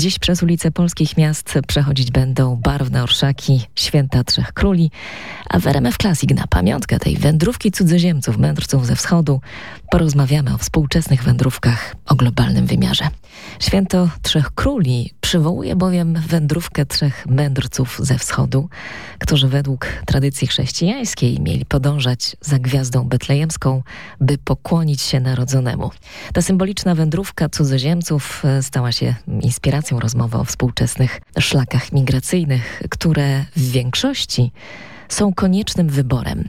Dziś przez ulice polskich miast przechodzić będą barwne orszaki Święta Trzech Króli, a w RMF Classic na pamiątkę tej wędrówki cudzoziemców, mędrców ze wschodu porozmawiamy o współczesnych wędrówkach o globalnym wymiarze. Święto Trzech Króli przywołuje bowiem wędrówkę trzech mędrców ze wschodu, którzy według tradycji chrześcijańskiej mieli podążać za gwiazdą betlejemską, by pokłonić się narodzonemu. Ta symboliczna wędrówka cudzoziemców e, stała się inspiracją rozmowy o współczesnych szlakach migracyjnych, które w większości są koniecznym wyborem.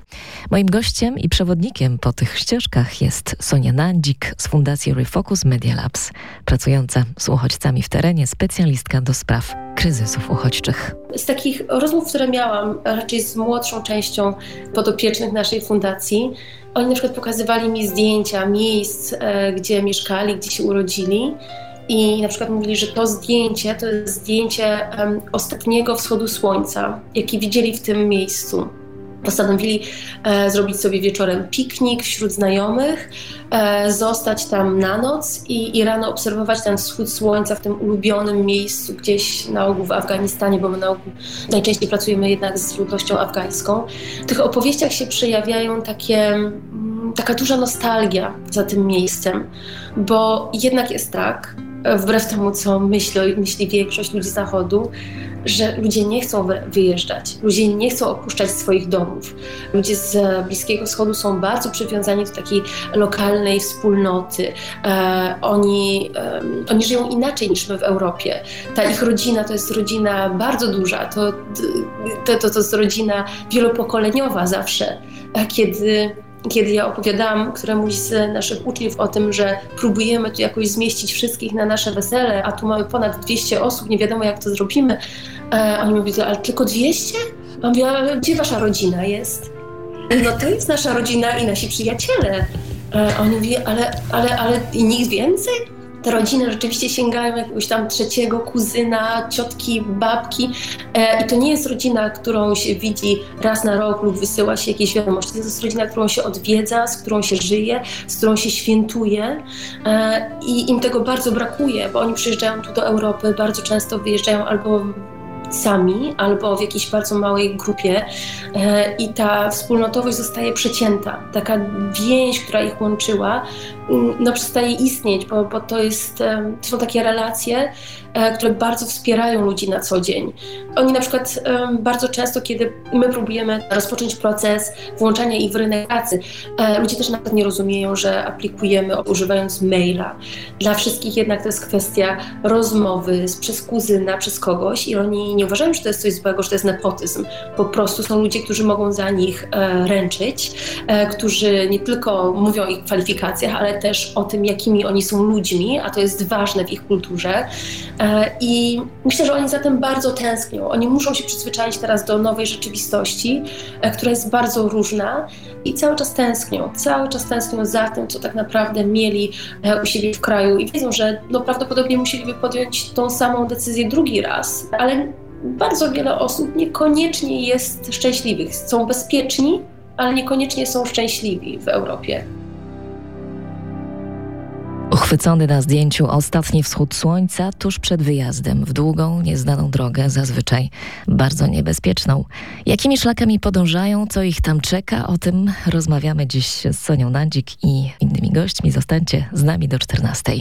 Moim gościem i przewodnikiem po tych ścieżkach jest Sonia Nandzik z Fundacji Refocus Media Labs, pracująca z uchodźcami w terenie, specjalistka do spraw kryzysów uchodźczych. Z takich rozmów, które miałam raczej z młodszą częścią podopiecznych naszej fundacji, oni na przykład pokazywali mi zdjęcia miejsc, e, gdzie mieszkali, gdzie się urodzili i na przykład mówili, że to zdjęcie to jest zdjęcie um, ostatniego wschodu słońca, jaki widzieli w tym miejscu. Postanowili e, zrobić sobie wieczorem piknik wśród znajomych, e, zostać tam na noc i, i rano obserwować ten wschód słońca w tym ulubionym miejscu, gdzieś na ogół w Afganistanie, bo my na ogół najczęściej pracujemy jednak z ludnością afgańską. W tych opowieściach się przejawiają takie, mm, taka duża nostalgia za tym miejscem, bo jednak jest tak, wbrew temu, co myśli, myśli większość ludzi Zachodu, że ludzie nie chcą wyjeżdżać, ludzie nie chcą opuszczać swoich domów. Ludzie z Bliskiego Wschodu są bardzo przywiązani do takiej lokalnej wspólnoty. E, oni, e, oni żyją inaczej niż my w Europie. Ta ich rodzina to jest rodzina bardzo duża, to, to, to, to jest rodzina wielopokoleniowa zawsze, e, kiedy kiedy ja opowiadałam któremuś z naszych uczniów o tym, że próbujemy tu jakoś zmieścić wszystkich na nasze wesele, a tu mamy ponad 200 osób, nie wiadomo jak to zrobimy, e, oni mówią, ale tylko 200? A mówię, ale gdzie wasza rodzina jest? No to jest nasza rodzina i nasi przyjaciele. E, oni mówią, ale, ale, ale i nikt więcej? Te rodziny rzeczywiście sięgają jakiegoś tam trzeciego kuzyna, ciotki, babki. E, I to nie jest rodzina, którą się widzi raz na rok lub wysyła się jakieś wiadomości. To jest rodzina, którą się odwiedza, z którą się żyje, z którą się świętuje. E, I im tego bardzo brakuje, bo oni przyjeżdżają tu do Europy, bardzo często wyjeżdżają albo sami albo w jakiejś bardzo małej grupie e, i ta wspólnotowość zostaje przecięta. Taka więź, która ich łączyła, no przestaje istnieć, bo, bo to, jest, to są takie relacje, E, które bardzo wspierają ludzi na co dzień. Oni na przykład bardzo często, kiedy my próbujemy rozpocząć proces włączania ich w rynek pracy, e, ludzie też nawet nie rozumieją, że aplikujemy używając maila. Dla wszystkich jednak to jest kwestia rozmowy przez kuzyna, przez kogoś i oni nie uważają, że to jest coś złego, że to jest nepotyzm. Po prostu są ludzie, którzy mogą za nich e, ręczyć, którzy nie tylko mówią o ich kwalifikacjach, ale też o tym, jakimi oni są ludźmi, a to jest ważne w ich kulturze. E, I myślę, że oni za tym bardzo tęsknią. Oni muszą się przyzwyczaić teraz do nowej rzeczywistości, e, która jest bardzo różna i cały czas tęsknią. Cały czas tęsknią za tym, co tak naprawdę mieli e, u siebie w kraju i wiedzą, że no, prawdopodobnie musieliby podjąć tą samą decyzję drugi raz, ale bardzo wiele osób niekoniecznie jest szczęśliwych. Są bezpieczni, ale niekoniecznie są szczęśliwi w Europie. Uchwycony na zdjęciu ostatni wschód słońca tuż przed wyjazdem w długą, nieznaną drogę, zazwyczaj bardzo niebezpieczną. Jakimi szlakami podążają, co ich tam czeka, o tym rozmawiamy dziś z Sonią Nandzik i innymi gośćmi. Zostańcie z nami do 14.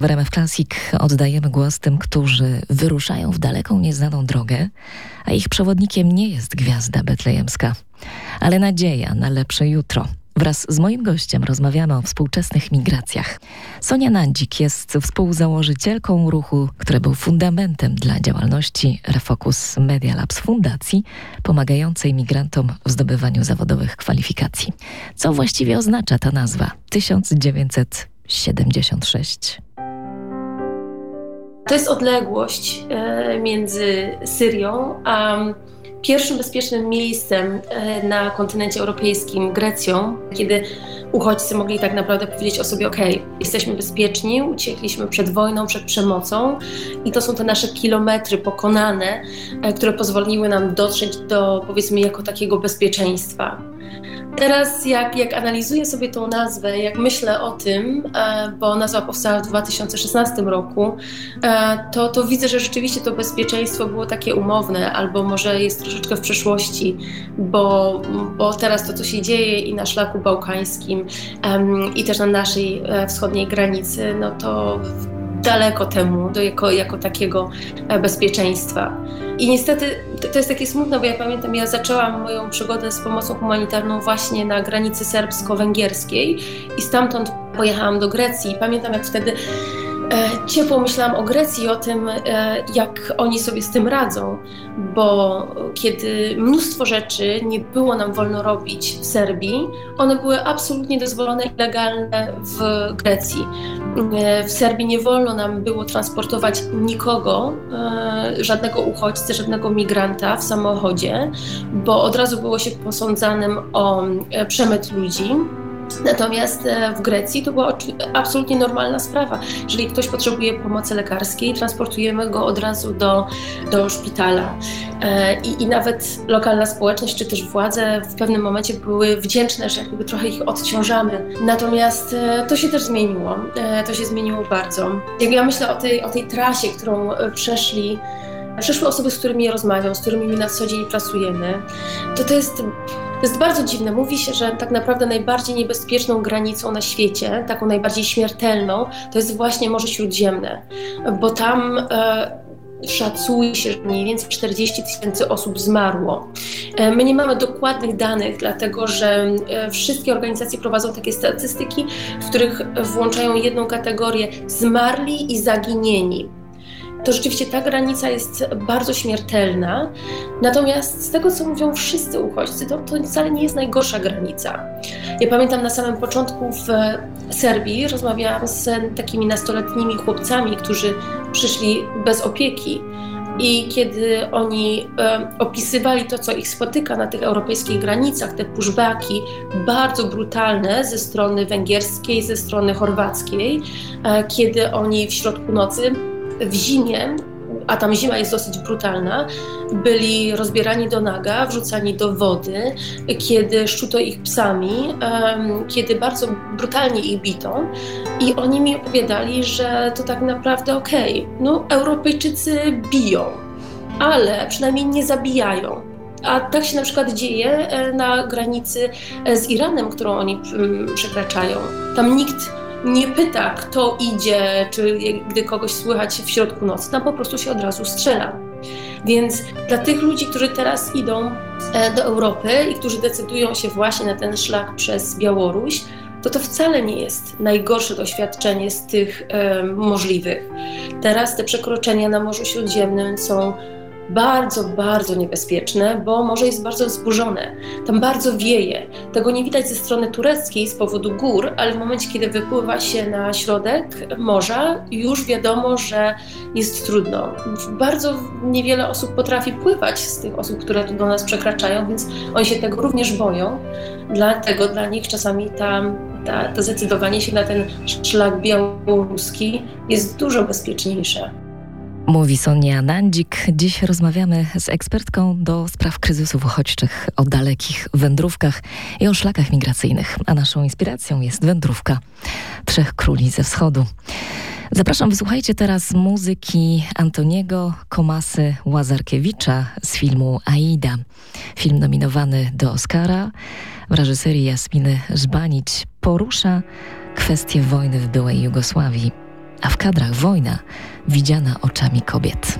W RMF Classic oddajemy głos tym, którzy wyruszają w daleką, nieznaną drogę, a ich przewodnikiem nie jest gwiazda betlejemska, ale nadzieja na lepsze jutro. Wraz z moim gościem rozmawiamy o współczesnych migracjach. Sonia Nandzik jest współzałożycielką ruchu, który był fundamentem dla działalności Refocus Media Labs Fundacji, pomagającej migrantom w zdobywaniu zawodowych kwalifikacji. Co właściwie oznacza ta nazwa 1976? To jest odległość e, między Syrią a pierwszym bezpiecznym miejscem e, na kontynencie europejskim, Grecją, kiedy uchodźcy mogli tak naprawdę powiedzieć o sobie: OK, jesteśmy bezpieczni, uciekliśmy przed wojną, przed przemocą, i to są te nasze kilometry pokonane, e, które pozwoliły nam dotrzeć do, powiedzmy, jako takiego bezpieczeństwa. Teraz jak, jak analizuję sobie tą nazwę, jak myślę o tym, e, bo nazwa powstała w 2016 roku, e, to, to widzę, że rzeczywiście to bezpieczeństwo było takie umowne, albo może jest troszeczkę w przeszłości, bo, bo teraz to, co się dzieje i na szlaku bałkańskim, i też na naszej e, wschodniej granicy, no to daleko temu, do jako, jako takiego bezpieczeństwa. I niestety to jest takie smutne, bo ja pamiętam, ja zaczęłam moją przygodę z pomocą humanitarną właśnie na granicy serbsko-węgierskiej i stamtąd pojechałam do Grecji. I pamiętam, jak wtedy E, ciepło myślałam o Grecji i o tym, e, jak oni sobie z tym radzą, bo kiedy mnóstwo rzeczy nie było nam wolno robić w Serbii, one były absolutnie dozwolone i legalne w Grecji. E, w Serbii nie wolno nam było transportować nikogo, żadnego uchodźcy, żadnego migranta w samochodzie, bo od razu było się posądzanym o przemyt ludzi. Natomiast e, w Grecji to była absolutnie normalna sprawa. Jeżeli ktoś potrzebuje pomocy lekarskiej, transportujemy go od razu do, do szpitala. E, I, I nawet lokalna społeczność, czy też władze w pewnym momencie były wdzięczne, że jakby trochę ich odciążamy. Natomiast e, to się też zmieniło. To się zmieniło bardzo. Jak ja myślę o tej, o tej trasie, którą przeszli przeszły osoby, z którymi rozmawiam, z którymi na co dzień pracujemy, to to jest to jest bardzo dziwne. Mówi się, że tak naprawdę najbardziej niebezpieczną granicą na świecie, taką najbardziej śmiertelną, to jest właśnie Morze Śródziemne, bo tam e, szacuje się, że mniej więcej 40 tysięcy osób zmarło. E, my nie mamy dokładnych danych, dlatego że e, wszystkie organizacje prowadzą takie statystyki, w których włączają jedną kategorię zmarli i zaginieni to rzeczywiście ta granica jest bardzo śmiertelna. Natomiast z tego, co mówią wszyscy uchodźcy, to, to wcale nie jest najgorsza granica. Ja pamiętam na samym początku w Serbii rozmawiałam z takimi nastoletnimi chłopcami, którzy przyszli bez opieki. I kiedy oni e, opisywali to, co ich spotyka na tych europejskich granicach, te pushbacki bardzo brutalne ze strony węgierskiej, ze strony chorwackiej, e, kiedy oni w środku nocy w zimie, a tam zima jest dosyć brutalna, byli rozbierani do naga, wrzucani do wody, kiedy szczuto ich psami, kiedy bardzo brutalnie ich bito. I oni mi opowiadali, że to tak naprawdę okej, okay, no Europejczycy biją, ale przynajmniej nie zabijają. A tak się na przykład dzieje e, na granicy e, z Iranem, którą oni przekraczają. Tam nikt nie pyta, kto idzie, czy gdy kogoś słychać w środku nocy, tam po prostu się od razu strzela. Więc dla tych ludzi, którzy teraz idą e, do Europy i którzy decydują się właśnie na ten szlak przez Białoruś, to to wcale nie jest najgorsze doświadczenie z tych możliwych. Teraz te przekroczenia na Morzu Śródziemnym są bardzo, bardzo niebezpieczne, bo morze jest bardzo wzburzone. Tam bardzo wieje. Tego nie widać ze strony tureckiej z powodu gór, ale w momencie, kiedy wypływa się na środek morza, już wiadomo, że jest trudno. Bardzo niewiele osób potrafi pływać z tych osób, które tu do nas przekraczają, więc oni się tego również boją. Dlatego dla nich czasami ta, ta, to zdecydowanie się na ten szlak białoruski jest dużo bezpieczniejsze. Mówi Sonia Nandzik. Dziś rozmawiamy z ekspertką do spraw kryzysów uchodźczych o dalekich wędrówkach i o szlakach migracyjnych. A naszą inspiracją jest wędrówka Trzech Króli ze Wschodu. Zapraszam, wysłuchajcie teraz muzyki Antoniego Komasy Łazarkiewicza z filmu Aida. Film nominowany do Oscara w reżyserii Jasminy Żbanić porusza kwestię wojny w byłej Jugosławii a w kadrach wojna widziana oczami kobiet.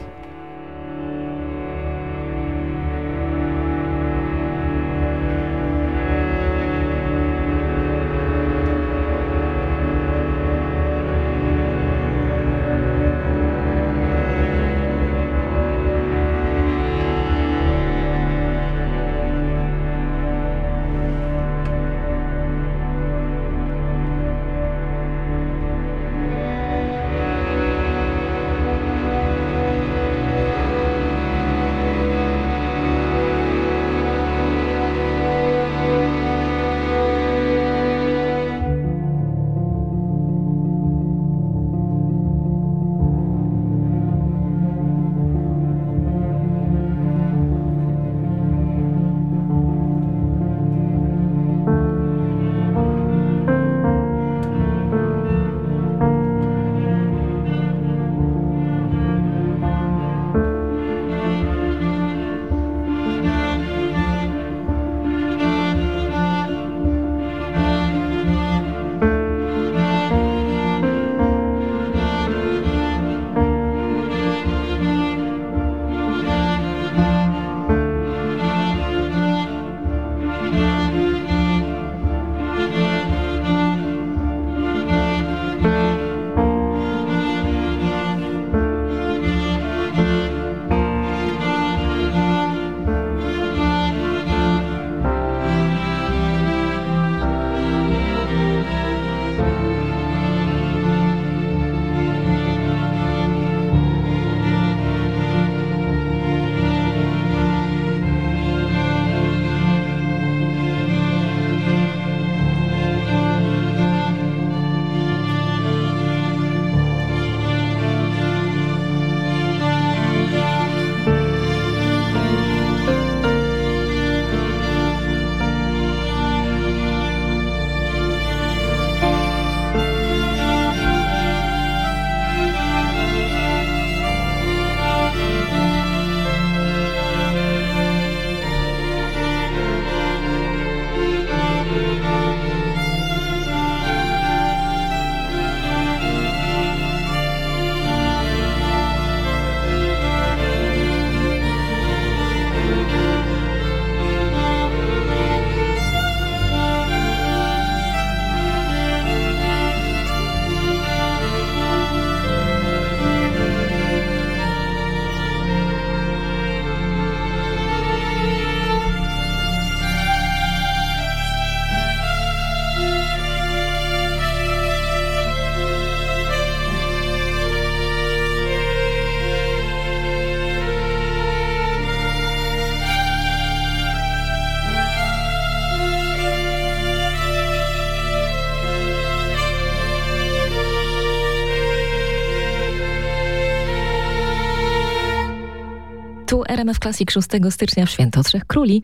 Tu RMF Classic 6 stycznia w Święto Trzech Króli.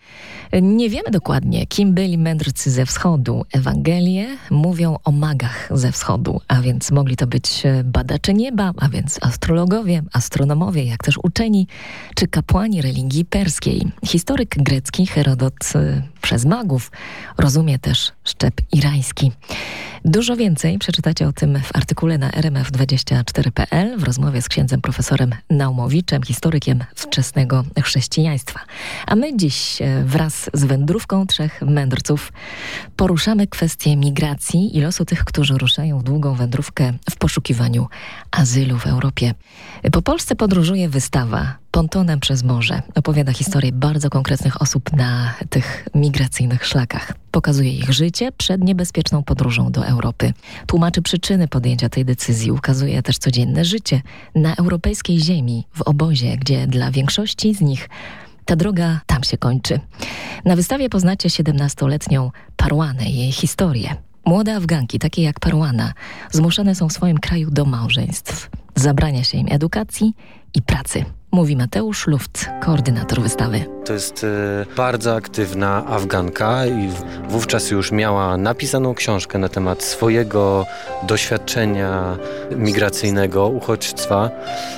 Nie wiemy dokładnie, kim byli mędrcy ze wschodu. Ewangelie mówią o magach ze wschodu, a więc mogli to być badacze nieba, a więc astrologowie, astronomowie, jak też uczeni, czy kapłani religii perskiej. Historyk grecki Herodot y, przez magów rozumie też szczep irański. Dużo więcej przeczytacie o tym w artykule na rmf24.pl w rozmowie z księdzem profesorem Naumowiczem, historykiem wczesnego chrześcijaństwa. A my dziś e, wraz z wędrówką trzech mędrców poruszamy kwestię migracji i losu tych, którzy ruszają w długą wędrówkę w poszukiwaniu azylu w Europie. Po Polsce podróżuje wystawa Pontonem przez morze. Opowiada historię bardzo konkretnych osób na tych migracyjnych szlakach. Pokazuje ich życie przed niebezpieczną podróżą do Europy. Tłumaczy przyczyny podjęcia tej decyzji. Ukazuje też codzienne życie na europejskiej ziemi, w obozie, gdzie dla większości z nich ta droga tam się kończy. Na wystawie poznacie 17-letnią Parłanę jej historię. Młode Afganki, takie jak Parłana, zmuszane są w swoim kraju do małżeństw. Zabrania się im edukacji i pracy mówi Mateusz Luft, koordynator wystawy. To jest e, bardzo aktywna Afganka i wówczas już miała napisaną książkę na temat swojego doświadczenia migracyjnego, uchodźstwa.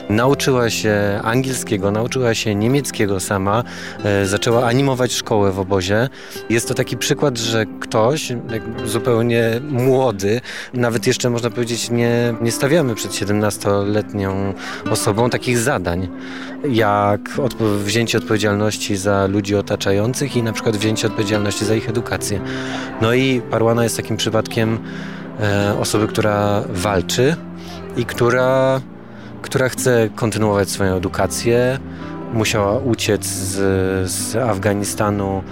Nauczyła się angielskiego, nauczyła się niemieckiego sama, e, zaczęła animować szkołę w obozie. Jest to taki przykład, że ktoś zupełnie młody, nawet jeszcze można powiedzieć nie, nie stawiamy przed 17-letnią osobą takich zadań jak wzięcie odpowiedzialności za ludzi otaczających i na przykład wzięcie odpowiedzialności za ich edukację. No i Parłana jest takim przypadkiem e, osoby, która walczy i która, która chce kontynuować swoją edukację. Musiała uciec z, z Afganistanu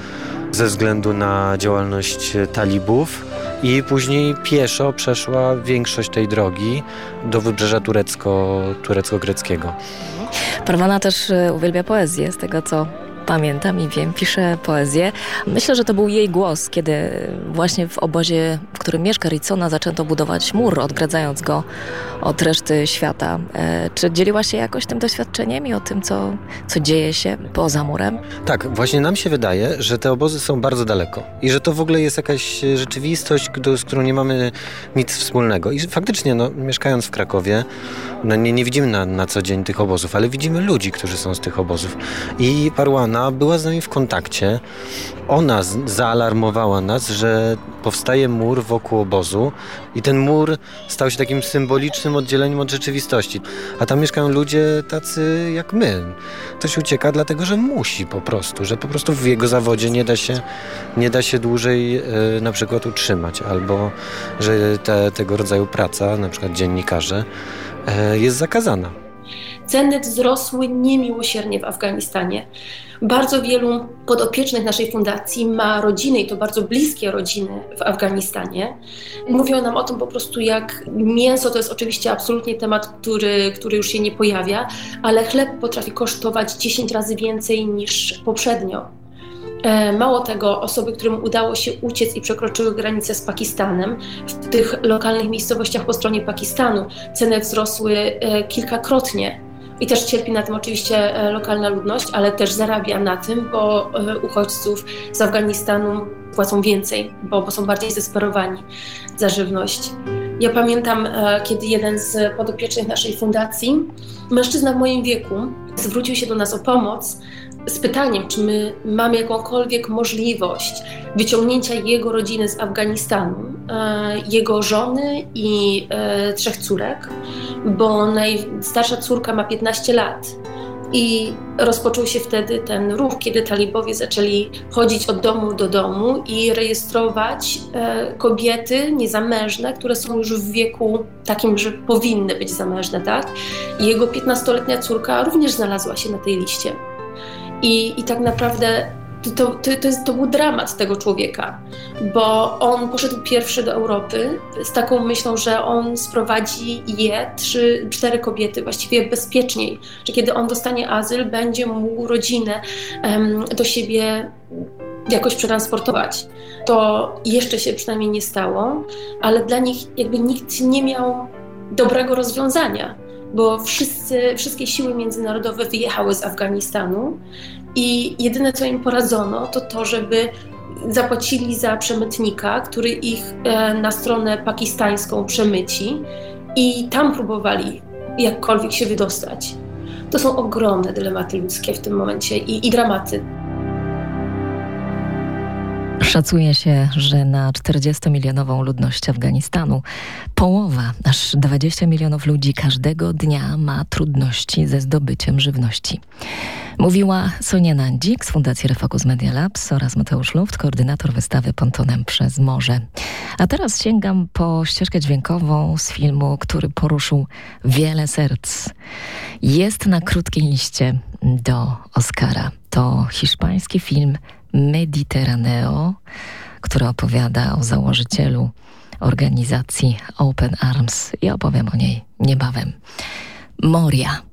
ze względu na działalność talibów i później pieszo przeszła większość tej drogi do wybrzeża turecko, turecko-greckiego. Parwana też e, uwielbia poezję, z tego co pamiętam i wiem, pisze poezję. Myślę, że to był jej głos, kiedy właśnie w obozie, w którym mieszka Ricona, zaczęto budować mur, odgradzając go od reszty świata. E, czy dzieliła się jakoś tym doświadczeniem i o tym, co, co dzieje się poza murem? Tak, właśnie nam się wydaje, że te obozy są bardzo daleko i że to w ogóle jest jakaś rzeczywistość, z którą nie mamy nic wspólnego. I faktycznie, no, mieszkając w Krakowie, no, nie, nie widzimy na, na co dzień tych obozów, ale widzimy ludzi, którzy są z tych obozów. I Parłana była z nami w kontakcie. Ona zaalarmowała nas, że powstaje mur wokół obozu i ten mur stał się takim symbolicznym oddzieleniem od rzeczywistości. A tam mieszkają ludzie tacy jak my. Ktoś ucieka dlatego, że musi po prostu, że po prostu w jego zawodzie nie da się, nie da się dłużej y, na przykład utrzymać, albo że te, tego rodzaju praca, na przykład dziennikarze, y, jest zakazana. Ceny wzrosły niemiłosiernie w Afganistanie. Bardzo wielu podopiecznych naszej fundacji ma rodziny i to bardzo bliskie rodziny w Afganistanie. Mówią nam o tym po prostu, jak mięso to jest oczywiście absolutnie temat, który, który już się nie pojawia, ale chleb potrafi kosztować 10 razy więcej niż poprzednio. E, mało tego, osoby, którym udało się uciec i przekroczyły granicę z Pakistanem, w tych lokalnych miejscowościach po stronie Pakistanu ceny wzrosły e, kilkakrotnie i też cierpi na tym oczywiście e, lokalna ludność, ale też zarabia na tym, bo e, uchodźców z Afganistanu płacą więcej, bo, bo są bardziej zdesperowani za żywność. Ja pamiętam, e, kiedy jeden z podopiecznych naszej fundacji, mężczyzna w moim wieku, zwrócił się do nas o pomoc z pytaniem, czy my mamy jakąkolwiek możliwość wyciągnięcia jego rodziny z Afganistanu, e, jego żony i e, trzech córek, bo najstarsza córka ma 15 lat. I rozpoczął się wtedy ten ruch, kiedy talibowie zaczęli chodzić od domu do domu i rejestrować e, kobiety niezamężne, które są już w wieku takim, że powinny być zamężne, tak? I jego 15-letnia córka również znalazła się na tej liście. I, i tak naprawdę to, to, to, jest, to był dramat tego człowieka, bo on poszedł pierwszy do Europy z taką myślą, że on sprowadzi je, trzy, cztery kobiety właściwie bezpieczniej, że kiedy on dostanie azyl, będzie mógł rodzinę um, do siebie jakoś przetransportować. To jeszcze się przynajmniej nie stało, ale dla nich jakby nikt nie miał dobrego rozwiązania bo wszyscy, wszystkie siły międzynarodowe wyjechały z Afganistanu i jedyne co im poradzono to to, żeby zapłacili za przemytnika, który ich e, na stronę pakistańską przemyci i tam próbowali jakkolwiek się wydostać. To są ogromne dylematy ludzkie w tym momencie i, i dramaty. Szacuje się, że na 40-milionową ludność Afganistanu połowa, aż 20 milionów ludzi każdego dnia ma trudności ze zdobyciem żywności. Mówiła Sonia Nandzik z Fundacji Refocus Media Labs oraz Mateusz Luft, koordynator wystawy Pontonem przez Morze. A teraz sięgam po ścieżkę dźwiękową z filmu, który poruszył wiele serc. Jest na krótkiej liście do Oscara. To hiszpański film Mediterraneo, który opowiada o założycielu organizacji Open Arms i opowiem o niej niebawem. Moria.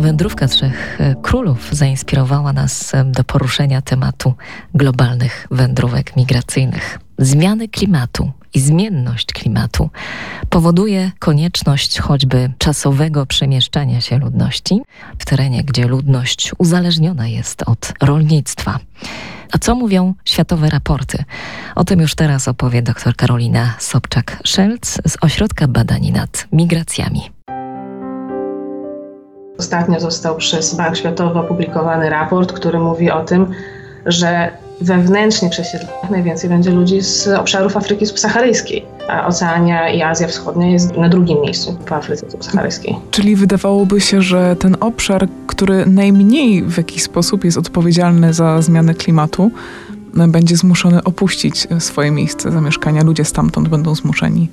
Wędrówka trzech e, królów zainspirowała nas e, do poruszenia tematu globalnych wędrówek migracyjnych. Zmiany klimatu i zmienność klimatu powoduje konieczność choćby czasowego przemieszczania się ludności w terenie, gdzie ludność uzależniona jest od rolnictwa. A co mówią światowe raporty? O tym już teraz opowie dr Karolina Sobczak-Szelc z Ośrodka Badań nad Migracjami. Ostatnio został przez Bank Światowy opublikowany raport, który mówi o tym, że wewnętrznie przesiedlonych najwięcej będzie ludzi z obszarów Afryki subsaharyjskiej, a Oceania i Azja Wschodnia jest na drugim miejscu po Afryce subsaharyjskiej. Czyli wydawałoby się, że ten obszar, który najmniej w jakiś sposób jest odpowiedzialny za zmianę klimatu, będzie zmuszony opuścić swoje miejsce zamieszkania. Ludzie stamtąd będą zmuszeni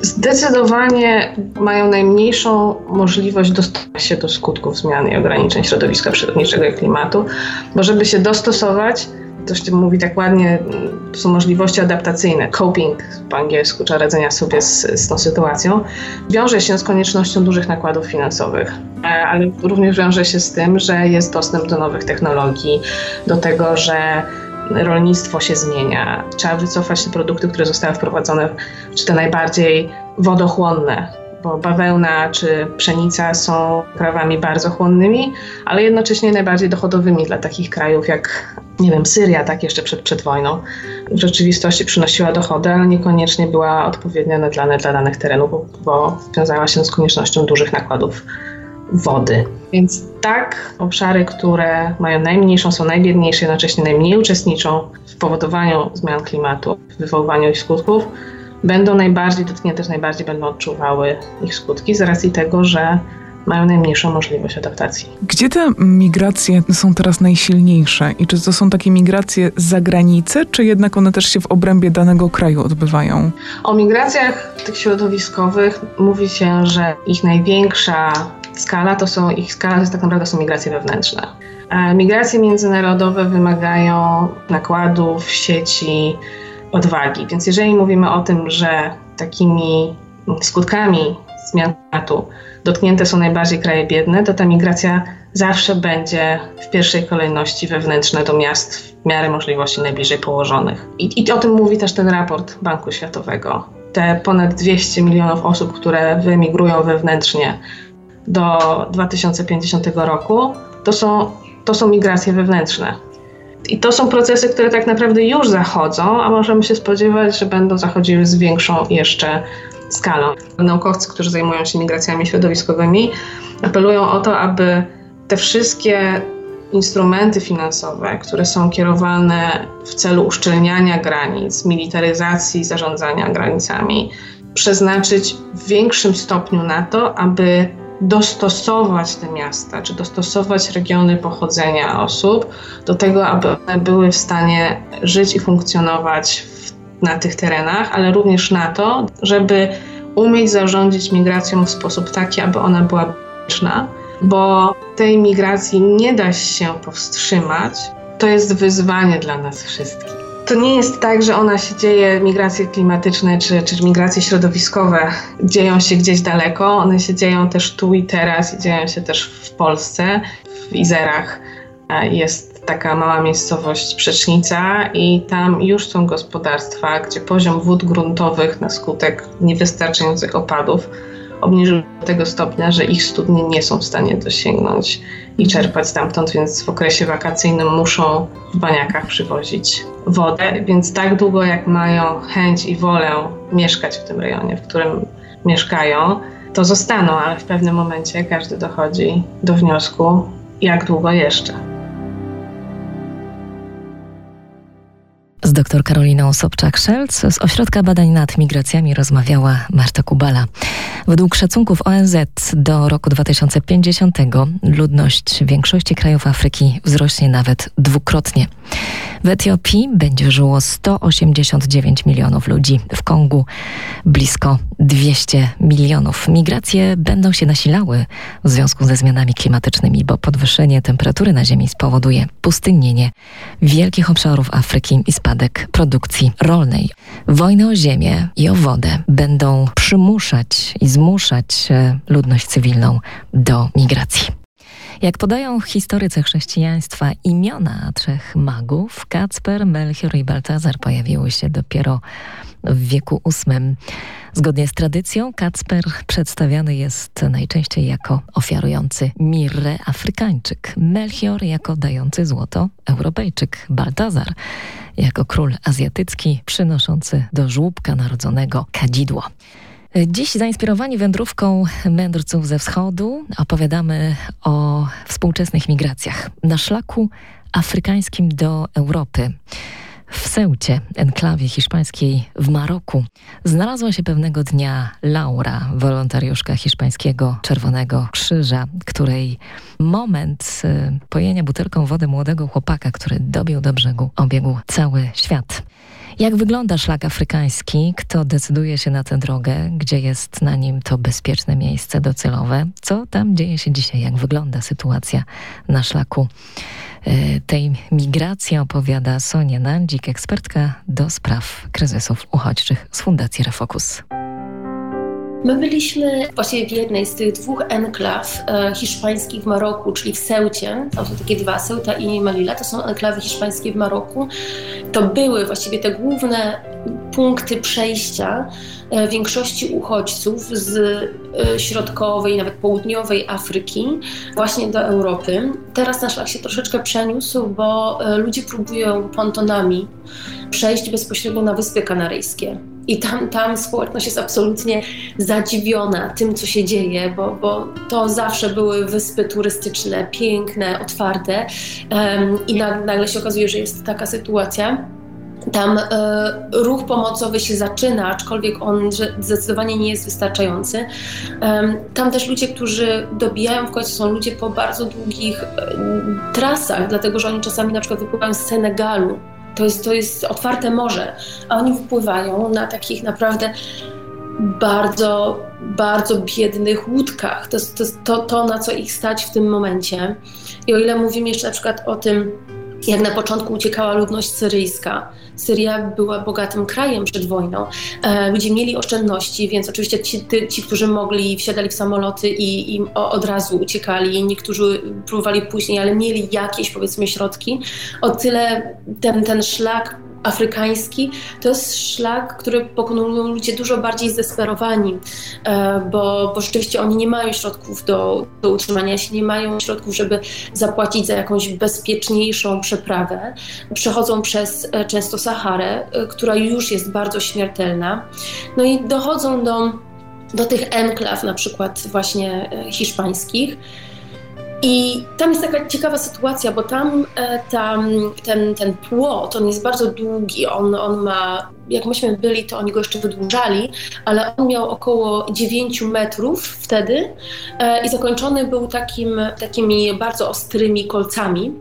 zdecydowanie mają najmniejszą możliwość dostania się do skutków zmian i ograniczeń środowiska przyrodniczego i klimatu, bo żeby się dostosować, to się mówi tak ładnie, to są możliwości adaptacyjne, coping po angielsku, czy radzenia sobie z, z tą sytuacją, wiąże się z koniecznością dużych nakładów finansowych, e, ale również wiąże się z tym, że jest dostęp do nowych technologii, do tego, że rolnictwo się zmienia. Trzeba wycofać te produkty, które zostały wprowadzone, czy te najbardziej wodochłonne, bo bawełna czy pszenica są prawami bardzo chłonnymi, ale jednocześnie najbardziej dochodowymi dla takich krajów jak, nie wiem, Syria, tak jeszcze przed, przed wojną. W rzeczywistości przynosiła dochody, ale niekoniecznie była odpowiednio dla, dla danych terenów, bo, bo wiązała się z koniecznością dużych nakładów wody. Więc tak, obszary, które mają najmniejszą, są najbiedniejsze, jednocześnie najmniej uczestniczą w powodowaniu zmian klimatu, w wywoływaniu ich skutków, będą najbardziej dotknięte, też najbardziej będą odczuwały ich skutki z racji tego, że mają najmniejszą możliwość adaptacji. Gdzie te migracje są teraz najsilniejsze i czy to są takie migracje z zagranicy, czy jednak one też się w obrębie danego kraju odbywają? O migracjach tych środowiskowych mówi się, że ich największa skala to są, ich skala to tak naprawdę są migracje wewnętrzne. A migracje międzynarodowe wymagają nakładów, sieci, odwagi. Więc jeżeli mówimy o tym, że takimi skutkami zmian klimatu dotknięte są najbardziej kraje biedne, to ta migracja zawsze będzie w pierwszej kolejności wewnętrzna do miast w miarę możliwości najbliżej położonych. I, I o tym mówi też ten raport Banku Światowego. Te ponad 200 milionów osób, które wyemigrują wewnętrznie do 2050 roku, to są, to są migracje wewnętrzne. I to są procesy, które tak naprawdę już zachodzą, a możemy się spodziewać, że będą zachodziły z większą jeszcze skalą. Naukowcy, którzy zajmują się migracjami środowiskowymi, apelują o to, aby te wszystkie instrumenty finansowe, które są kierowane w celu uszczelniania granic, militaryzacji zarządzania granicami, przeznaczyć w większym stopniu na to, aby dostosować te miasta, czy dostosować regiony pochodzenia osób do tego, aby one były w stanie żyć i funkcjonować w, na tych terenach, ale również na to, żeby umieć zarządzić migracją w sposób taki, aby ona była bezpieczna, bo tej migracji nie da się powstrzymać. To jest wyzwanie dla nas wszystkich to nie jest tak, że ona się dzieje, migracje klimatyczne czy, czy migracje środowiskowe dzieją się gdzieś daleko, one się dzieją też tu i teraz i dzieją się też w Polsce. W Izerach jest taka mała miejscowość Przecznica i tam już są gospodarstwa, gdzie poziom wód gruntowych na skutek niewystarczających opadów obniżył do tego stopnia, że ich studnie nie są w stanie dosięgnąć i czerpać stamtąd, więc w okresie wakacyjnym muszą w baniakach przywozić wodę, więc tak długo jak mają chęć i wolę mieszkać w tym rejonie, w którym mieszkają, to zostaną, ale w pewnym momencie każdy dochodzi do wniosku, jak długo jeszcze. Dr Karoliną Sobczak-Szelc z Ośrodka Badań nad Migracjami rozmawiała Marta Kubala. Według szacunków ONZ do roku 2050 ludność większości krajów Afryki wzrośnie nawet dwukrotnie. W Etiopii będzie żyło 189 milionów ludzi, w Kongu blisko 200 milionów. Migracje będą się nasilały w związku ze zmianami klimatycznymi, bo podwyższenie temperatury na Ziemi spowoduje pustynienie wielkich obszarów Afryki i spadek produkcji rolnej. Wojny o ziemię i o wodę będą przymuszać i zmuszać e, ludność cywilną do migracji. Jak podają historycy chrześcijaństwa, imiona trzech magów, Kacper, Melchior i Baltazar, pojawiły się dopiero w wieku VIII. Zgodnie z tradycją, Kacper przedstawiany jest najczęściej jako ofiarujący mirrę Afrykańczyk, Melchior jako dający złoto Europejczyk, Baltazar jako król azjatycki przynoszący do żłóbka narodzonego kadzidło. Dziś zainspirowani wędrówką mędrców ze wschodu opowiadamy o współczesnych migracjach na szlaku afrykańskim do Europy. W Seucie, enklawie hiszpańskiej w Maroku, znalazła się pewnego dnia Laura, wolontariuszka hiszpańskiego Czerwonego Krzyża, której moment y, pojenia butelką wody młodego chłopaka, który dobił do brzegu, obiegł cały świat. Jak wygląda szlak afrykański? Kto decyduje się na tę drogę? Gdzie jest na nim to bezpieczne miejsce docelowe? Co tam dzieje się dzisiaj? Jak wygląda sytuacja na szlaku e, tej migracji? Opowiada Sonia Nandzik, ekspertka do spraw kryzysów uchodźczych z Fundacji Refokus. My byliśmy właśnie w jednej z tych dwóch enklaw e, hiszpańskich w Maroku, czyli w Ceucie. Tam są takie dwa, Ceuta i Melilla. To są enklawy hiszpańskie w Maroku. To były właściwie te główne punkty przejścia e, większości uchodźców z e, środkowej, nawet południowej Afryki właśnie do Europy. Teraz nasz szlak się troszeczkę przeniósł, bo ludzie próbują pontonami przejść bezpośrednio na Wyspy Kanaryjskie. I tam, tam społeczność jest absolutnie zadziwiona tym, co się dzieje, bo, bo to zawsze były wyspy turystyczne, piękne, otwarte. Um, I nagle się okazuje, że jest taka sytuacja. Tam e, ruch pomocowy się zaczyna, aczkolwiek on zdecydowanie nie jest wystarczający. Tam też ludzie, którzy dobijają w końcu, są ludzie po bardzo długich e, trasach, dlatego że oni czasami na przykład wypływają z Senegalu to jest, to jest otwarte morze, a oni wypływają na takich naprawdę bardzo, bardzo biednych łódkach. To jest to, to, to, na co ich stać w tym momencie. I o ile mówimy jeszcze na przykład o tym, jak na początku uciekała ludność syryjska. Syria była bogatym krajem przed wojną. E, ludzie mieli oszczędności, więc oczywiście ci, ci którzy mogli, wsiadali w samoloty i, i od razu uciekali. Niektórzy próbowali później, ale mieli jakieś, powiedzmy, środki. O tyle ten, ten szlak afrykański to jest szlak, który pokonują ludzie dużo bardziej zdesperowani, e, bo, bo rzeczywiście oni nie mają środków do, do utrzymania się, nie mają środków, żeby zapłacić za jakąś bezpieczniejszą przeprawę. Przechodzą przez e, często Saharę, e, która już jest bardzo śmiertelna, no i dochodzą do, do tych enklaw, na przykład właśnie hiszpańskich, i tam jest taka ciekawa sytuacja, bo tam, e, tam ten, ten płot, on jest bardzo długi, on, on ma, jak myśmy byli, to oni go jeszcze wydłużali, ale on miał około 9 metrów wtedy e, i zakończony był takim, takimi bardzo ostrymi kolcami.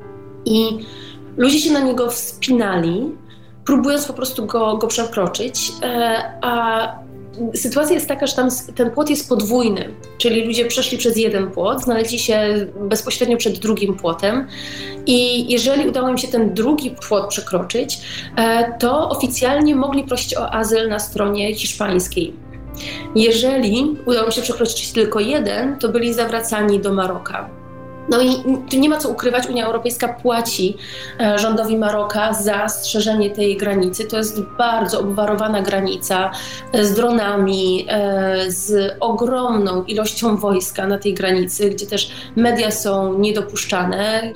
I ludzie się na niego wspinali, próbując po prostu go, go przekroczyć, e, a sytuacja jest taka, że tam ten płot jest podwójny, czyli ludzie przeszli przez jeden płot, znaleźli się bezpośrednio przed drugim płotem i jeżeli udało im się ten drugi płot przekroczyć, e, to oficjalnie mogli prosić o azyl na stronie hiszpańskiej. Jeżeli udało się przekroczyć tylko jeden, to byli zawracani do Maroka. No i tu nie ma co ukrywać, Unia Europejska płaci e, rządowi Maroka za strzeżenie tej granicy. To jest bardzo obwarowana granica e, z dronami, e, z ogromną ilością wojska na tej granicy, gdzie też media są niedopuszczane.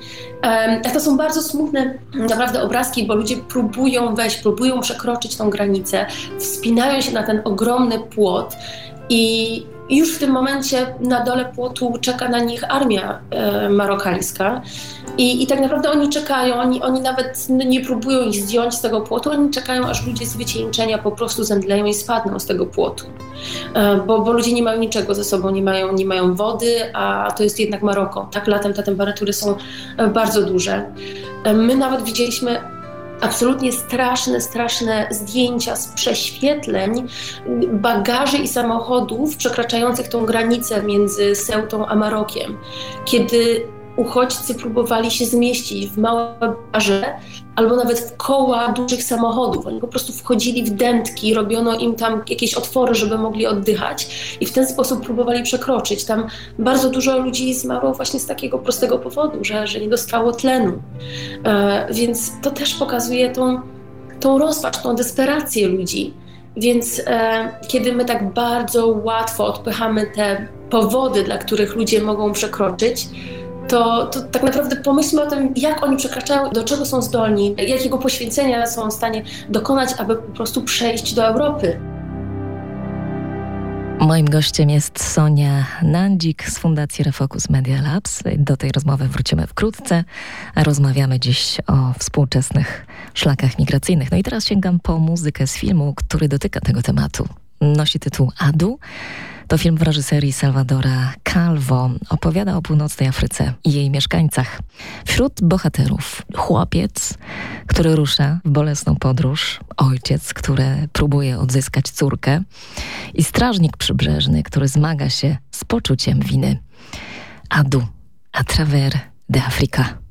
To są bardzo smutne naprawdę obrazki, bo ludzie próbują wejść, próbują przekroczyć tą granicę, wspinają się na ten ogromny płot i już w tym momencie na dole płotu czeka na nich armia e, marokańska. I, I tak naprawdę oni czekają, oni, oni nawet nie próbują ich zdjąć z tego płotu, oni czekają, aż ludzie z wycieńczenia po prostu zemdleją i spadną z tego płotu. E, bo, bo ludzie nie mają niczego ze sobą, nie mają, nie mają wody, a to jest jednak Maroko. Tak, latem te temperatury są e, bardzo duże. E, my nawet widzieliśmy absolutnie straszne, straszne zdjęcia z prześwietleń bagaży i samochodów przekraczających tą granicę między Seutą a Marokiem. Kiedy uchodźcy próbowali się zmieścić w małe barze albo nawet w koła dużych samochodów. Oni po prostu wchodzili w dętki, robiono im tam jakieś otwory, żeby mogli oddychać i w ten sposób próbowali przekroczyć. Tam bardzo dużo ludzi zmarło właśnie z takiego prostego powodu, że, że nie dostało tlenu. E, więc to też pokazuje tą, tą rozpacz, tą desperację ludzi. Więc e, kiedy my tak bardzo łatwo odpychamy te powody, dla których ludzie mogą przekroczyć, to, to tak naprawdę pomyślmy o tym, jak oni przekraczają, do czego są zdolni, jakiego poświęcenia są w stanie dokonać, aby po prostu przejść do Europy. Moim gościem jest Sonia Nandzik z Fundacji Refocus Media Labs. Do tej rozmowy wrócimy wkrótce. Rozmawiamy dziś o współczesnych szlakach migracyjnych. No i teraz sięgam po muzykę z filmu, który dotyka tego tematu. Nosi tytuł Adu. To film w reżyserii Salvadora Calvo opowiada o północnej Afryce i jej mieszkańcach. Wśród bohaterów chłopiec, który rusza w bolesną podróż, ojciec, który próbuje odzyskać córkę i strażnik przybrzeżny, który zmaga się z poczuciem winy. Adu, a travers de Africa.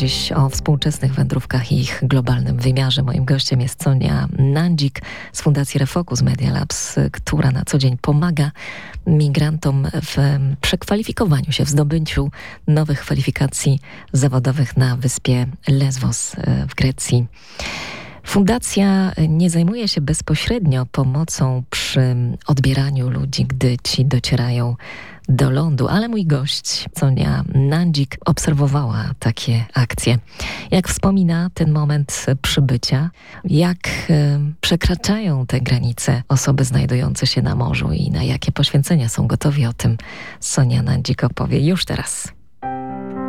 Dziś o współczesnych wędrówkach i ich globalnym wymiarze. Moim gościem jest Sonia Nandzik z Fundacji Refocus Media Labs, która na co dzień pomaga migrantom w przekwalifikowaniu się, w zdobyciu nowych kwalifikacji zawodowych na wyspie Lesbos e, w Grecji. Fundacja nie zajmuje się bezpośrednio pomocą przy odbieraniu ludzi, gdy ci docierają do lądu, ale mój gość, Sonia Nandzik, obserwowała takie akcje. Jak wspomina ten moment przybycia, jak e, przekraczają te granice osoby znajdujące się na morzu i na jakie poświęcenia są gotowi, o tym Sonia Nandzik opowie już teraz.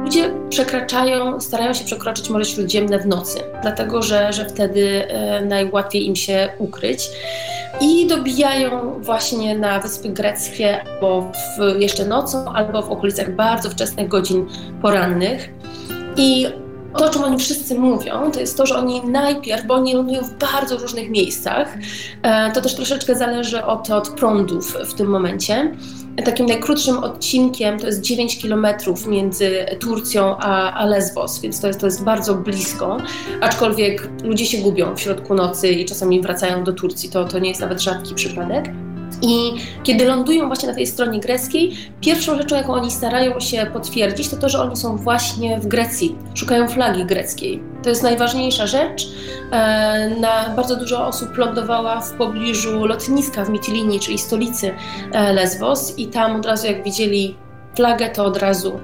Ludzie przekraczają, starają się przekroczyć Morze Śródziemne w nocy, dlatego że, że wtedy e, najłatwiej im się ukryć. I dobijają właśnie na Wyspy Greckie albo w, jeszcze nocą, albo w okolicach bardzo wczesnych godzin porannych. I to, o czym oni wszyscy mówią, to jest to, że oni najpierw, bo oni lądują w bardzo różnych miejscach, e, to też troszeczkę zależy od, od prądów w tym momencie. Takim najkrótszym odcinkiem to jest 9 kilometrów między Turcją a, a Lesbos, więc to jest, to jest bardzo blisko, aczkolwiek ludzie się gubią w środku nocy i czasami wracają do Turcji, to, to nie jest nawet rzadki przypadek. I kiedy lądują właśnie na tej stronie greckiej, pierwszą rzeczą, jaką oni starają się potwierdzić, to to, że oni są właśnie w Grecji, szukają flagi greckiej. To jest najważniejsza rzecz. E, na bardzo dużo osób lądowała w pobliżu lotniska w Mitilini, czyli stolicy e, Lesbos, i tam od razu, jak widzieli flagę, to od razu,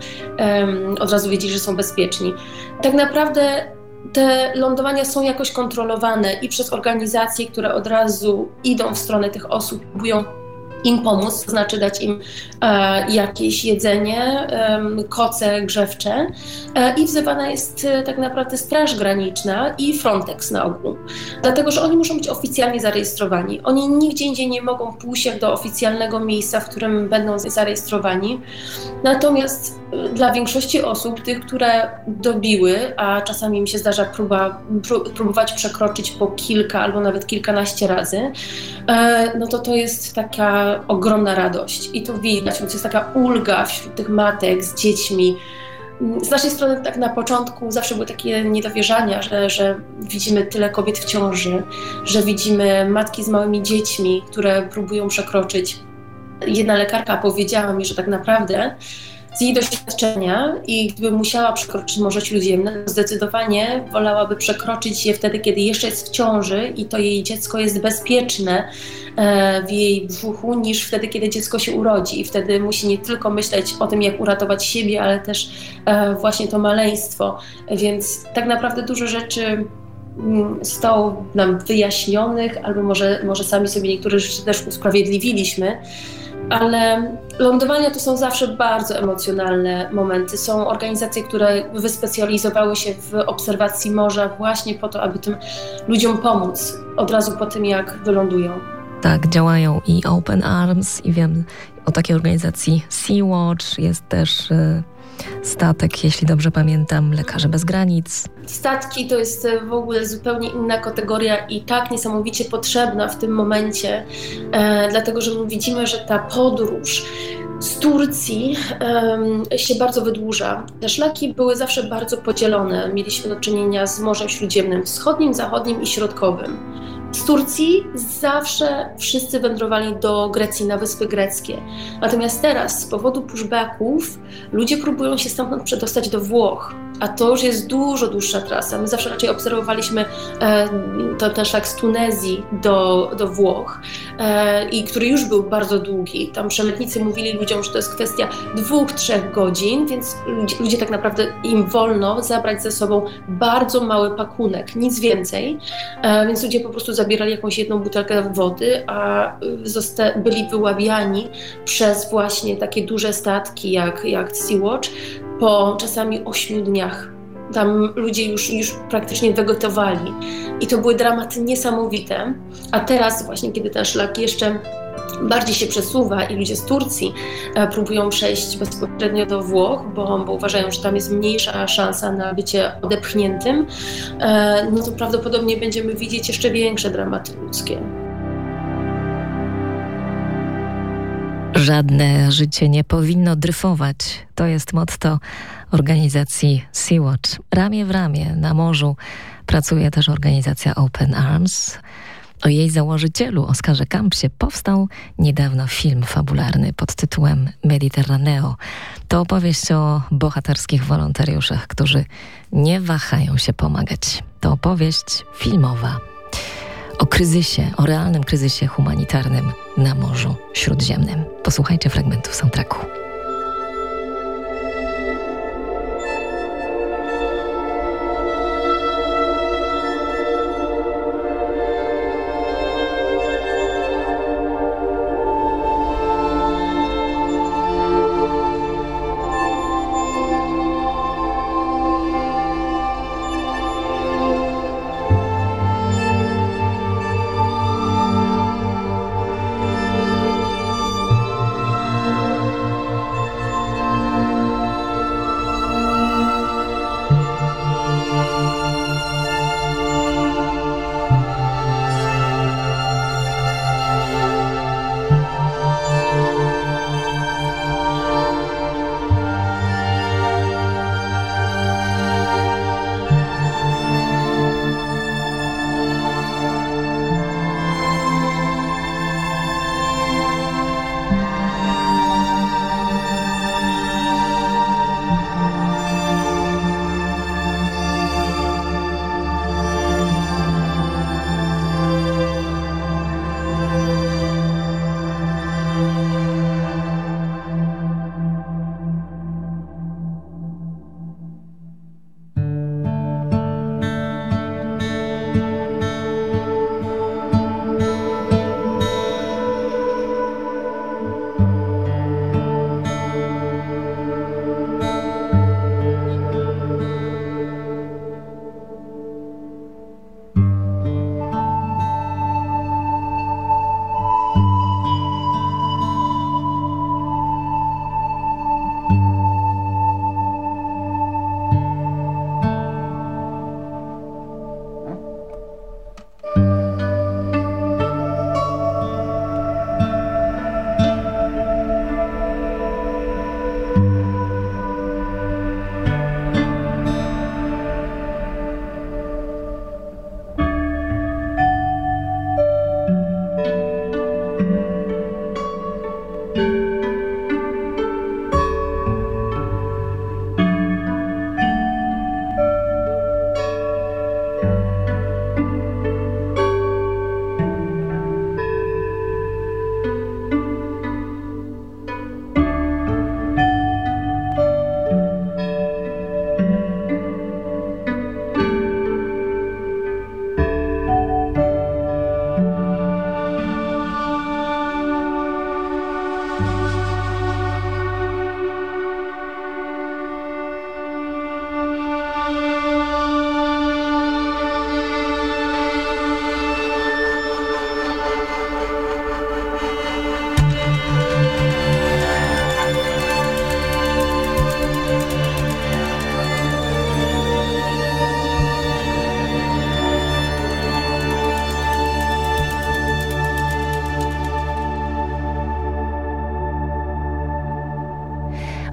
od razu wiedzieli, że są bezpieczni. Tak naprawdę te lądowania są jakoś kontrolowane i przez organizacje, które od razu idą w stronę tych osób, próbują im pomóc, to znaczy dać im e, jakieś jedzenie, e, koce grzewcze e, i wzywana jest e, tak naprawdę Straż Graniczna i Frontex na ogół. Dlatego, że oni muszą być oficjalnie zarejestrowani. Oni nigdzie indziej nie mogą pójść do oficjalnego miejsca, w którym będą zarejestrowani. Natomiast dla większości osób, tych, które dobiły, a czasami mi się zdarza próba, próbować przekroczyć po kilka albo nawet kilkanaście razy, e, no to to jest taka ogromna radość i to widać, więc jest taka ulga wśród tych matek z dziećmi. Z naszej strony tak na początku zawsze były takie niedowierzania, że, że widzimy tyle kobiet w ciąży, że widzimy matki z małymi dziećmi, które próbują przekroczyć. Jedna lekarka powiedziała mi, że tak naprawdę z jej doświadczenia i gdyby musiała przekroczyć Morze Śródziemne, zdecydowanie wolałaby przekroczyć je wtedy, kiedy jeszcze jest w ciąży i to jej dziecko jest bezpieczne e, w jej brzuchu, niż wtedy, kiedy dziecko się urodzi. I wtedy musi nie tylko myśleć o tym, jak uratować siebie, ale też e, właśnie to maleństwo. Więc tak naprawdę dużo rzeczy mm, zostało nam wyjaśnionych, albo może, może sami sobie niektóre rzeczy też usprawiedliwiliśmy ale lądowania to są zawsze bardzo emocjonalne momenty. Są organizacje, które wyspecjalizowały się w obserwacji morza właśnie po to, aby tym ludziom pomóc od razu po tym, jak wylądują. Tak, działają i Open Arms, i wiem o takiej organizacji Sea-Watch, jest też. Y, statek, jeśli dobrze pamiętam, Lekarze Bez Granic. Statki to jest w ogóle zupełnie inna kategoria i tak niesamowicie potrzebna w tym momencie, e, dlatego że my widzimy, że ta podróż z Turcji się bardzo wydłuża. Te szlaki były zawsze bardzo podzielone. Mieliśmy do czynienia z Morzem Śródziemnym Wschodnim, Zachodnim i Środkowym. Z Turcji zawsze wszyscy wędrowali do Grecji, na Wyspy Greckie. Natomiast teraz z powodu pushbacków ludzie próbują się stamtąd przedostać do Włoch a to już jest dużo dłuższa trasa. My zawsze raczej obserwowaliśmy e, to, ten szlak z Tunezji do, do Włoch, e, i który już był bardzo długi. Tam przemytnicy mówili ludziom, że to jest kwestia dwóch, trzech godzin, więc ludzie, ludzie tak naprawdę im wolno zabrać ze sobą bardzo mały pakunek, nic więcej. E, więc ludzie po prostu zabierali jakąś jedną butelkę wody, a zosta- byli wyławiani przez właśnie takie duże statki jak, jak Sea-Watch, po czasami ośmiu dniach. Tam ludzie już, już praktycznie wegetowali i to były dramaty niesamowite. A teraz właśnie, kiedy ten szlak jeszcze bardziej się przesuwa i ludzie z Turcji e, próbują przejść bezpośrednio do Włoch, bo, bo, uważają, że tam jest mniejsza szansa na bycie odepchniętym, e, no to prawdopodobnie będziemy widzieć jeszcze większe dramaty ludzkie. Żadne życie nie powinno dryfować. To jest motto organizacji Sea-Watch. Ramię w ramię na morzu pracuje też organizacja Open Arms. O jej założycielu, Oskarze Campsie, powstał niedawno film fabularny pod tytułem Mediterraneo. To opowieść o bohaterskich wolontariuszach, którzy nie wahają się pomagać. To opowieść filmowa o kryzysie, o realnym kryzysie humanitarnym na Morzu Śródziemnym. Posłuchajcie fragmentu soundtracku.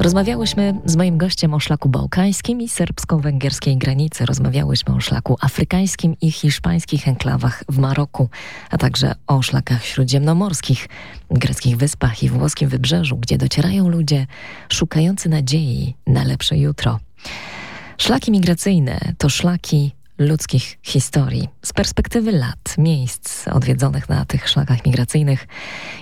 Rozmawiałyśmy z moim gościem o szlaku bałkańskim i serbsko-węgierskiej granicy. Rozmawiałyśmy o szlaku afrykańskim i hiszpańskich enklawach w Maroku, a także o szlakach śródziemnomorskich, greckich wyspach i włoskim wybrzeżu, gdzie docierają ludzie szukający nadziei na lepsze jutro. Szlaki migracyjne to szlaki ludzkich historii, z perspektywy lat, miejsc odwiedzonych na tych szlakach migracyjnych,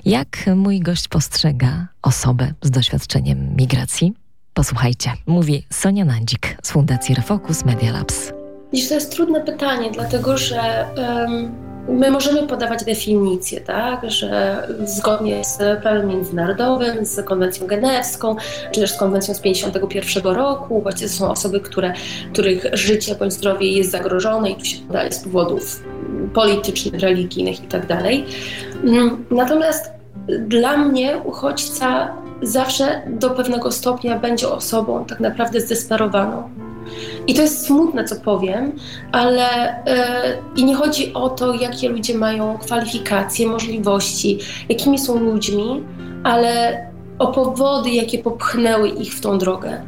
jak mój gość postrzega osobę z doświadczeniem migracji? Posłuchajcie, mówi Sonia Nandzik z Fundacji Refocus Media Labs. Dziś to jest trudne pytanie, dlatego że um, my możemy podawać definicje, tak, że zgodnie z prawem międzynarodowym, z konwencją genewską, czy też z konwencją z 1951 roku, właśnie to są osoby, które, których życie bądź zdrowie jest zagrożone i tu się podaje z powodów politycznych, religijnych itd. Tak mm, natomiast dla mnie uchodźca zawsze do pewnego stopnia będzie osobą tak naprawdę zdesperowaną i to jest smutne, co powiem, ale yy, i nie chodzi o to, jakie ludzie mają kwalifikacje, możliwości, jakimi są ludźmi, ale o powody, jakie popchnęły ich w tą drogę.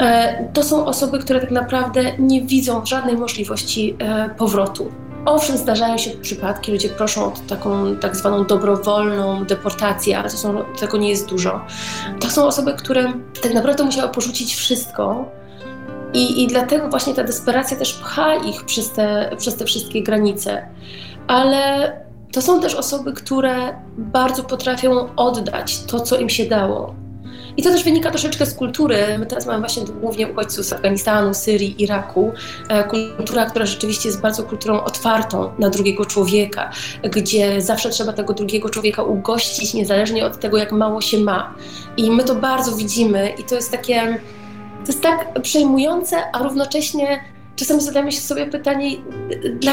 E, to są osoby, które tak naprawdę nie widzą żadnej możliwości e, powrotu. Owszem, zdarzają się przypadki, ludzie proszą o taką tak zwaną dobrowolną deportację, ale to są, tego nie jest dużo. To są osoby, które tak naprawdę musiały porzucić wszystko, i, I dlatego właśnie ta desperacja też pcha ich przez te, przez te wszystkie granice. Ale to są też osoby, które bardzo potrafią oddać to, co im się dało. I to też wynika troszeczkę z kultury. My teraz mamy właśnie głównie uchodźców z Afganistanu, Syrii, Iraku. E, kultura, która rzeczywiście jest bardzo kulturą otwartą na drugiego człowieka, gdzie zawsze trzeba tego drugiego człowieka ugościć, niezależnie od tego, jak mało się ma. I my to bardzo widzimy i to jest takie to jest tak przejmujące, a równocześnie czasami zadajemy się sobie pytanie,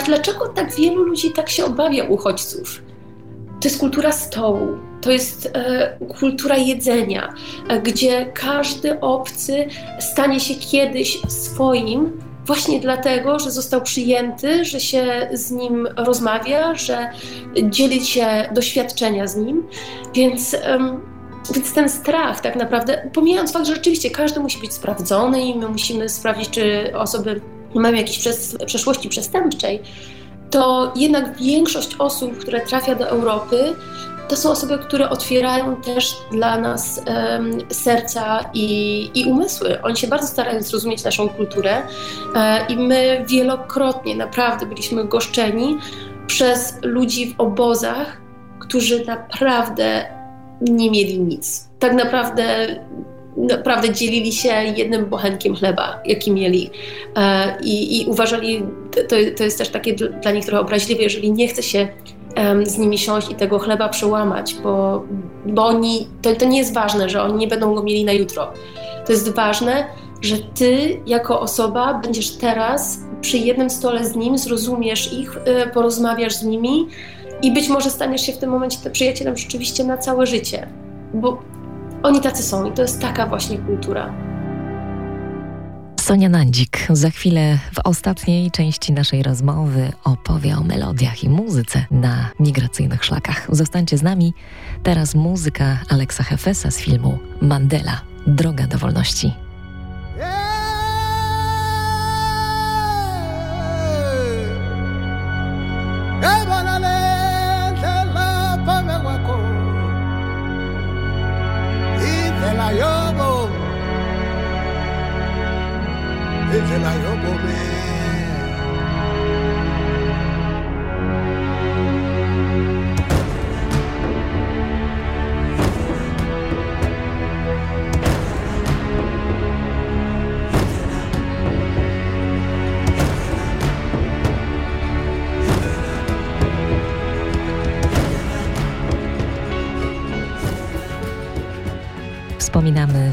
dlaczego tak wielu ludzi tak się obawia uchodźców? To jest kultura stołu, to jest e, kultura jedzenia, e, gdzie każdy obcy stanie się kiedyś swoim, właśnie dlatego, że został przyjęty, że się z nim rozmawia, że dzieli się doświadczenia z nim. Więc. Więc ten strach tak naprawdę, pomijając fakt, że rzeczywiście każdy musi być sprawdzony i my musimy sprawdzić, czy osoby mają jakieś przes przeszłości przestępczej, to jednak większość osób, które trafia do Europy, to są osoby, które otwierają też dla nas um, serca i, i, umysły. Oni się bardzo starają zrozumieć naszą kulturę e, i my wielokrotnie naprawdę byliśmy goszczeni przez ludzi w obozach, którzy naprawdę nie mieli nic. Tak naprawdę naprawdę dzielili się jednym bochenkiem chleba, jaki mieli. E, I, i uważali, to, to jest też takie dla nich trochę obraźliwe, jeżeli nie chce się z nimi siąść i tego chleba przełamać, bo, bo oni, to, to nie jest ważne, że oni nie będą go mieli na jutro. To jest ważne, że ty jako osoba będziesz teraz przy jednym stole z nim, zrozumiesz ich, e, porozmawiasz z nimi, i być może staniesz się w tym momencie przyjacielem rzeczywiście na całe życie, bo oni tacy są i to jest taka właśnie kultura. Sonia Nandzik za chwilę w ostatniej części naszej rozmowy opowie o melodiach i muzyce na migracyjnych szlakach. Zostańcie z nami. Teraz muzyka Aleksa Hefesa z filmu Mandela Droga do wolności. It's an eye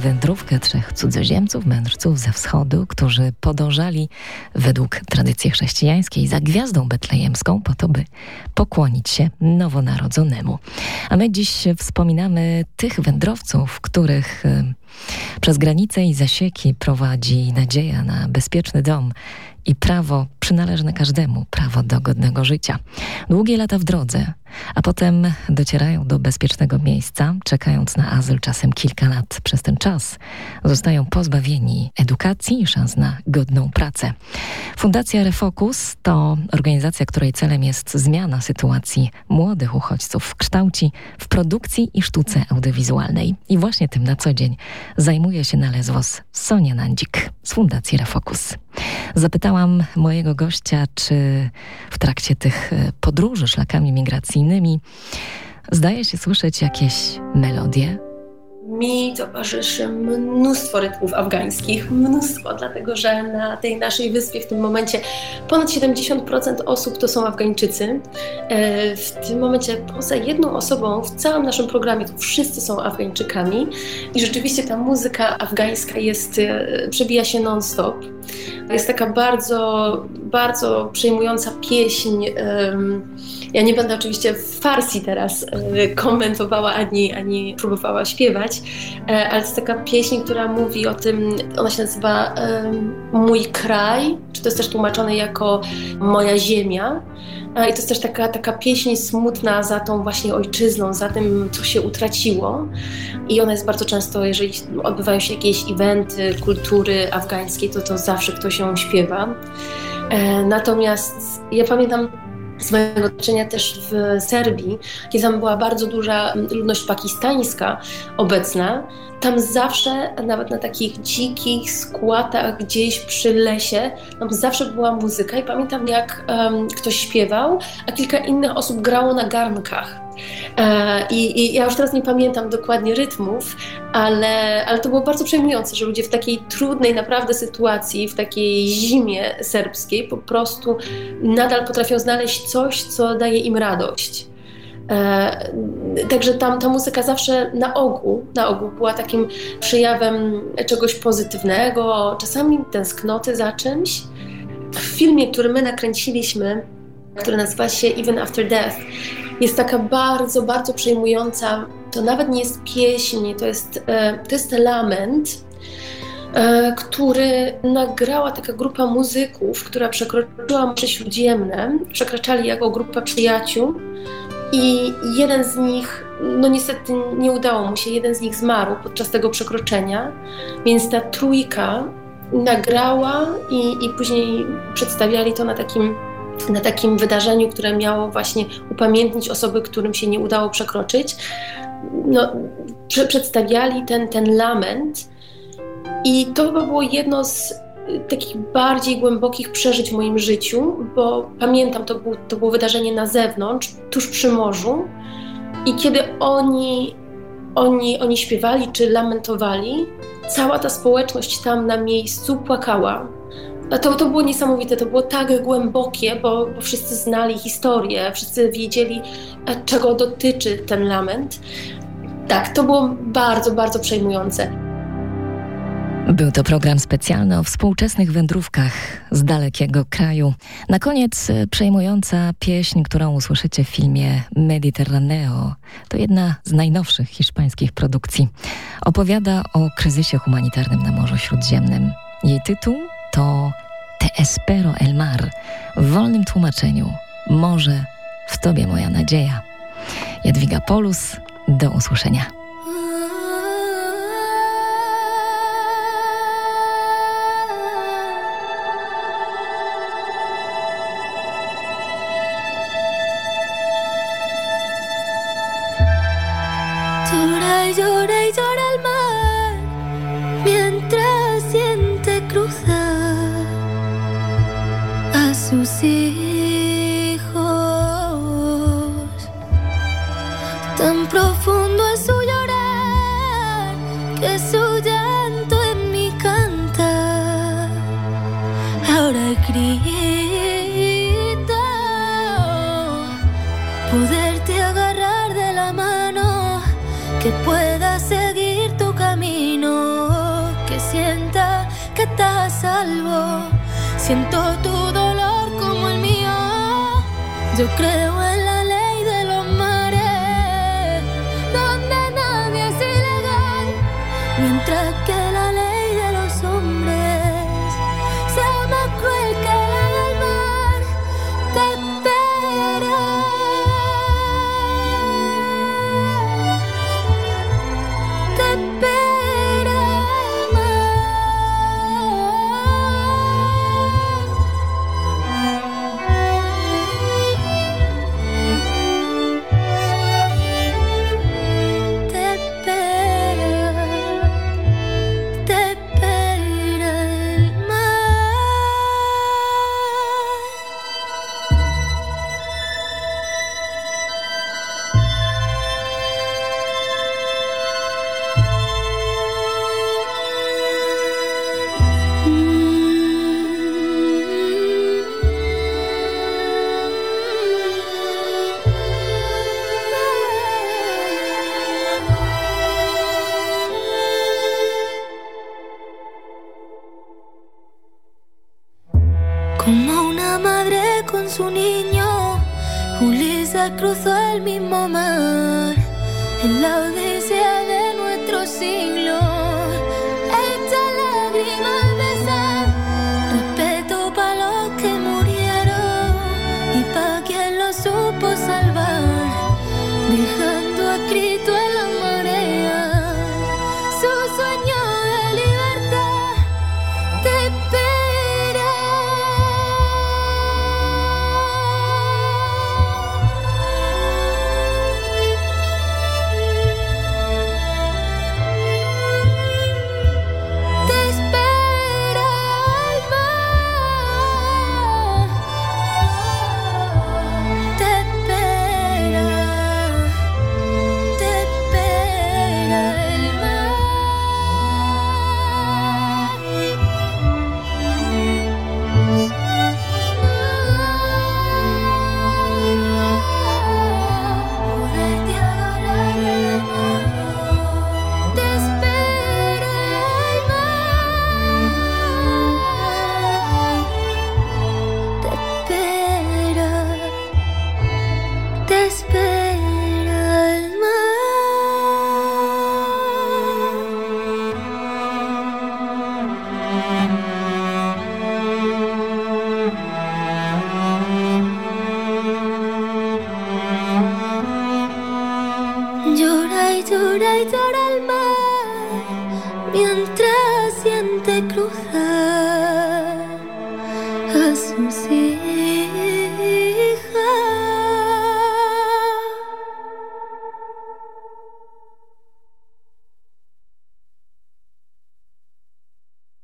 wędrówkę trzech cudzoziemców, mędrców ze wschodu, którzy podążali według tradycji chrześcijańskiej za gwiazdą betlejemską po to, by pokłonić się nowonarodzonemu. A my dziś wspominamy tych wędrowców, których przez granice i zasieki prowadzi nadzieja na bezpieczny dom i prawo przynależne każdemu, prawo do godnego życia. Długie lata w drodze, a potem docierają do bezpiecznego miejsca, czekając na azyl czasem kilka lat. Przez ten czas zostają pozbawieni edukacji i szans na godną pracę. Fundacja Refocus to organizacja, której celem jest zmiana sytuacji młodych uchodźców w kształcie, w produkcji i sztuce audiowizualnej. I właśnie tym na co dzień zajmuje się na Sonia Nandzik z Fundacji Refocus. Zapytałam mojego gościa, czy w trakcie tych e, podróży szlakami migracyjnymi zdaje się słyszeć jakieś melodie, mi towarzyszy mnóstwo rytmów afgańskich, mnóstwo, dlatego że na tej naszej wyspie w tym momencie ponad 70% osób to są Afgańczycy. E, w tym momencie poza jedną osobą w całym naszym programie to wszyscy są Afgańczykami i rzeczywiście ta muzyka afgańska jest, e, przebija się non-stop. Jest taka bardzo, bardzo przejmująca pieśń. Ja nie będę oczywiście w Farsi teraz e, komentowała ani, ani próbowała śpiewać, e, ale to jest taka pieśń, która mówi o tym, ona się nazywa Mój kraj, czy to jest też tłumaczone jako Moja ziemia. I to jest też taka, taka pieśń smutna za tą właśnie ojczyzną, za tym, co się utraciło. I ona jest bardzo często, jeżeli odbywają się jakieś eventy kultury afgańskiej, to to zawsze ktoś ją śpiewa. E, natomiast ja pamiętam z mojego doświadczenia też w Serbii, kiedy tam była bardzo duża ludność pakistańska obecna, tam zawsze, nawet na takich dzikich składach gdzieś przy lesie, tam zawsze była muzyka i pamiętam jak um, ktoś śpiewał, a kilka innych osób grało na garnkach. E, I, I, ja już teraz nie pamiętam dokładnie rytmów, ale, ale to było bardzo przejmujące, że ludzie w takiej trudnej naprawdę sytuacji, w takiej zimie serbskiej, po prostu nadal potrafią znaleźć coś, co daje im radość. E, także tam ta muzyka zawsze na ogół, na ogół była takim przejawem czegoś pozytywnego, czasami tęsknoty za czymś. W filmie, który my nakręciliśmy, który nazywa się Even After Death, jest taka bardzo, bardzo przejmująca. To nawet nie jest pieśń, to jest, e, to jest lament, e, który nagrała taka grupa muzyków, która przekroczyła Morze Śródziemne. Przekraczali jako grupa przyjaciół i jeden z nich, no niestety nie udało mu się, jeden z nich zmarł podczas tego przekroczenia, więc ta trójka nagrała i, i później przedstawiali to na takim, na takim wydarzeniu, które miało właśnie upamiętnić osoby, którym się nie udało przekroczyć. No, prze, przedstawiali ten, ten lament i to chyba było jedno z takich bardziej głębokich przeżyć w moim życiu, bo pamiętam, to, był, to było wydarzenie na zewnątrz, tuż przy morzu i kiedy oni, oni, oni śpiewali czy lamentowali, cała ta społeczność tam na miejscu płakała. To, to było niesamowite, to było tak głębokie, bo, bo wszyscy znali historię, wszyscy wiedzieli, czego dotyczy ten lament. Tak, to było bardzo, bardzo przejmujące. Był to program specjalny o współczesnych wędrówkach z dalekiego kraju. Na koniec e, przejmująca pieśń, którą usłyszycie w filmie Mediterraneo. To jedna z najnowszych hiszpańskich produkcji. Opowiada o kryzysie humanitarnym na Morzu Śródziemnym. Jej tytuł to Te espero el mar. W wolnym tłumaczeniu Morze w Tobie moja nadzieja. Jadwiga Polus, do usłyszenia. grito poderte agarrar de la mano, que pueda seguir tu camino, que sienta que estás a salvo. Siento tu dolor como el mío, yo creo en la